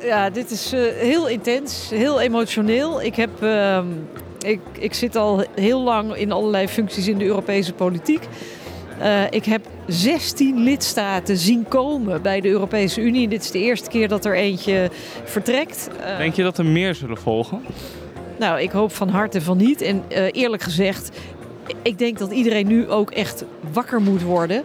Ja, dit is uh, heel intens, heel emotioneel. Ik, heb, uh, ik, ik zit al heel lang in allerlei functies in de Europese politiek. Uh, ik heb 16 lidstaten zien komen bij de Europese Unie. Dit is de eerste keer dat er eentje vertrekt. Uh, Denk je dat er meer zullen volgen? Nou, ik hoop van harte van niet. En eerlijk gezegd, ik denk dat iedereen nu ook echt wakker moet worden.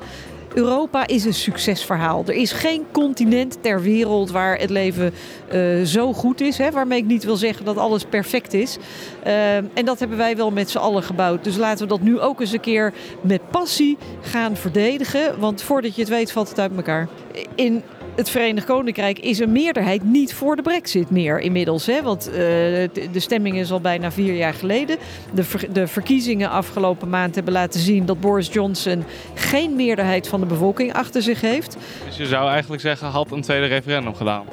Europa is een succesverhaal. Er is geen continent ter wereld waar het leven uh, zo goed is. Hè, waarmee ik niet wil zeggen dat alles perfect is. Uh, en dat hebben wij wel met z'n allen gebouwd. Dus laten we dat nu ook eens een keer met passie gaan verdedigen. Want voordat je het weet valt het uit elkaar. In het Verenigd Koninkrijk is een meerderheid niet voor de brexit meer inmiddels. Hè? Want uh, de stemming is al bijna vier jaar geleden. De, ver de, verkiezingen afgelopen maand hebben laten zien dat Boris Johnson geen meerderheid van de bevolking achter zich heeft. Dus je zou eigenlijk zeggen, had een tweede referendum gedaan?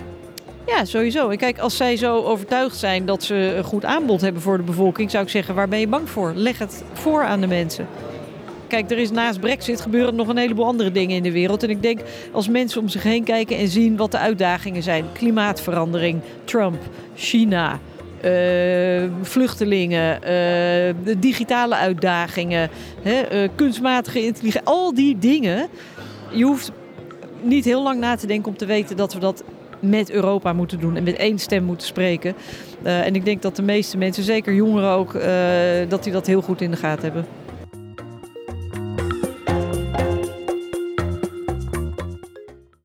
Ja, sowieso. En kijk, als zij zo overtuigd zijn dat ze een goed aanbod hebben voor de bevolking, zou ik zeggen, waar ben je bang voor? Leg het voor aan de mensen. Kijk, er is naast Brexit gebeuren nog een heleboel andere dingen in de wereld. En ik denk als mensen om zich heen kijken en zien wat de uitdagingen zijn: klimaatverandering, Trump, China. Uh, vluchtelingen, uh, de digitale uitdagingen, hè, uh, kunstmatige intelligentie, al die dingen. Je hoeft niet heel lang na te denken om te weten dat we dat met Europa moeten doen en met één stem moeten spreken. en ik denk dat de meeste mensen, zeker jongeren ook, dat die dat heel goed in de gaten hebben.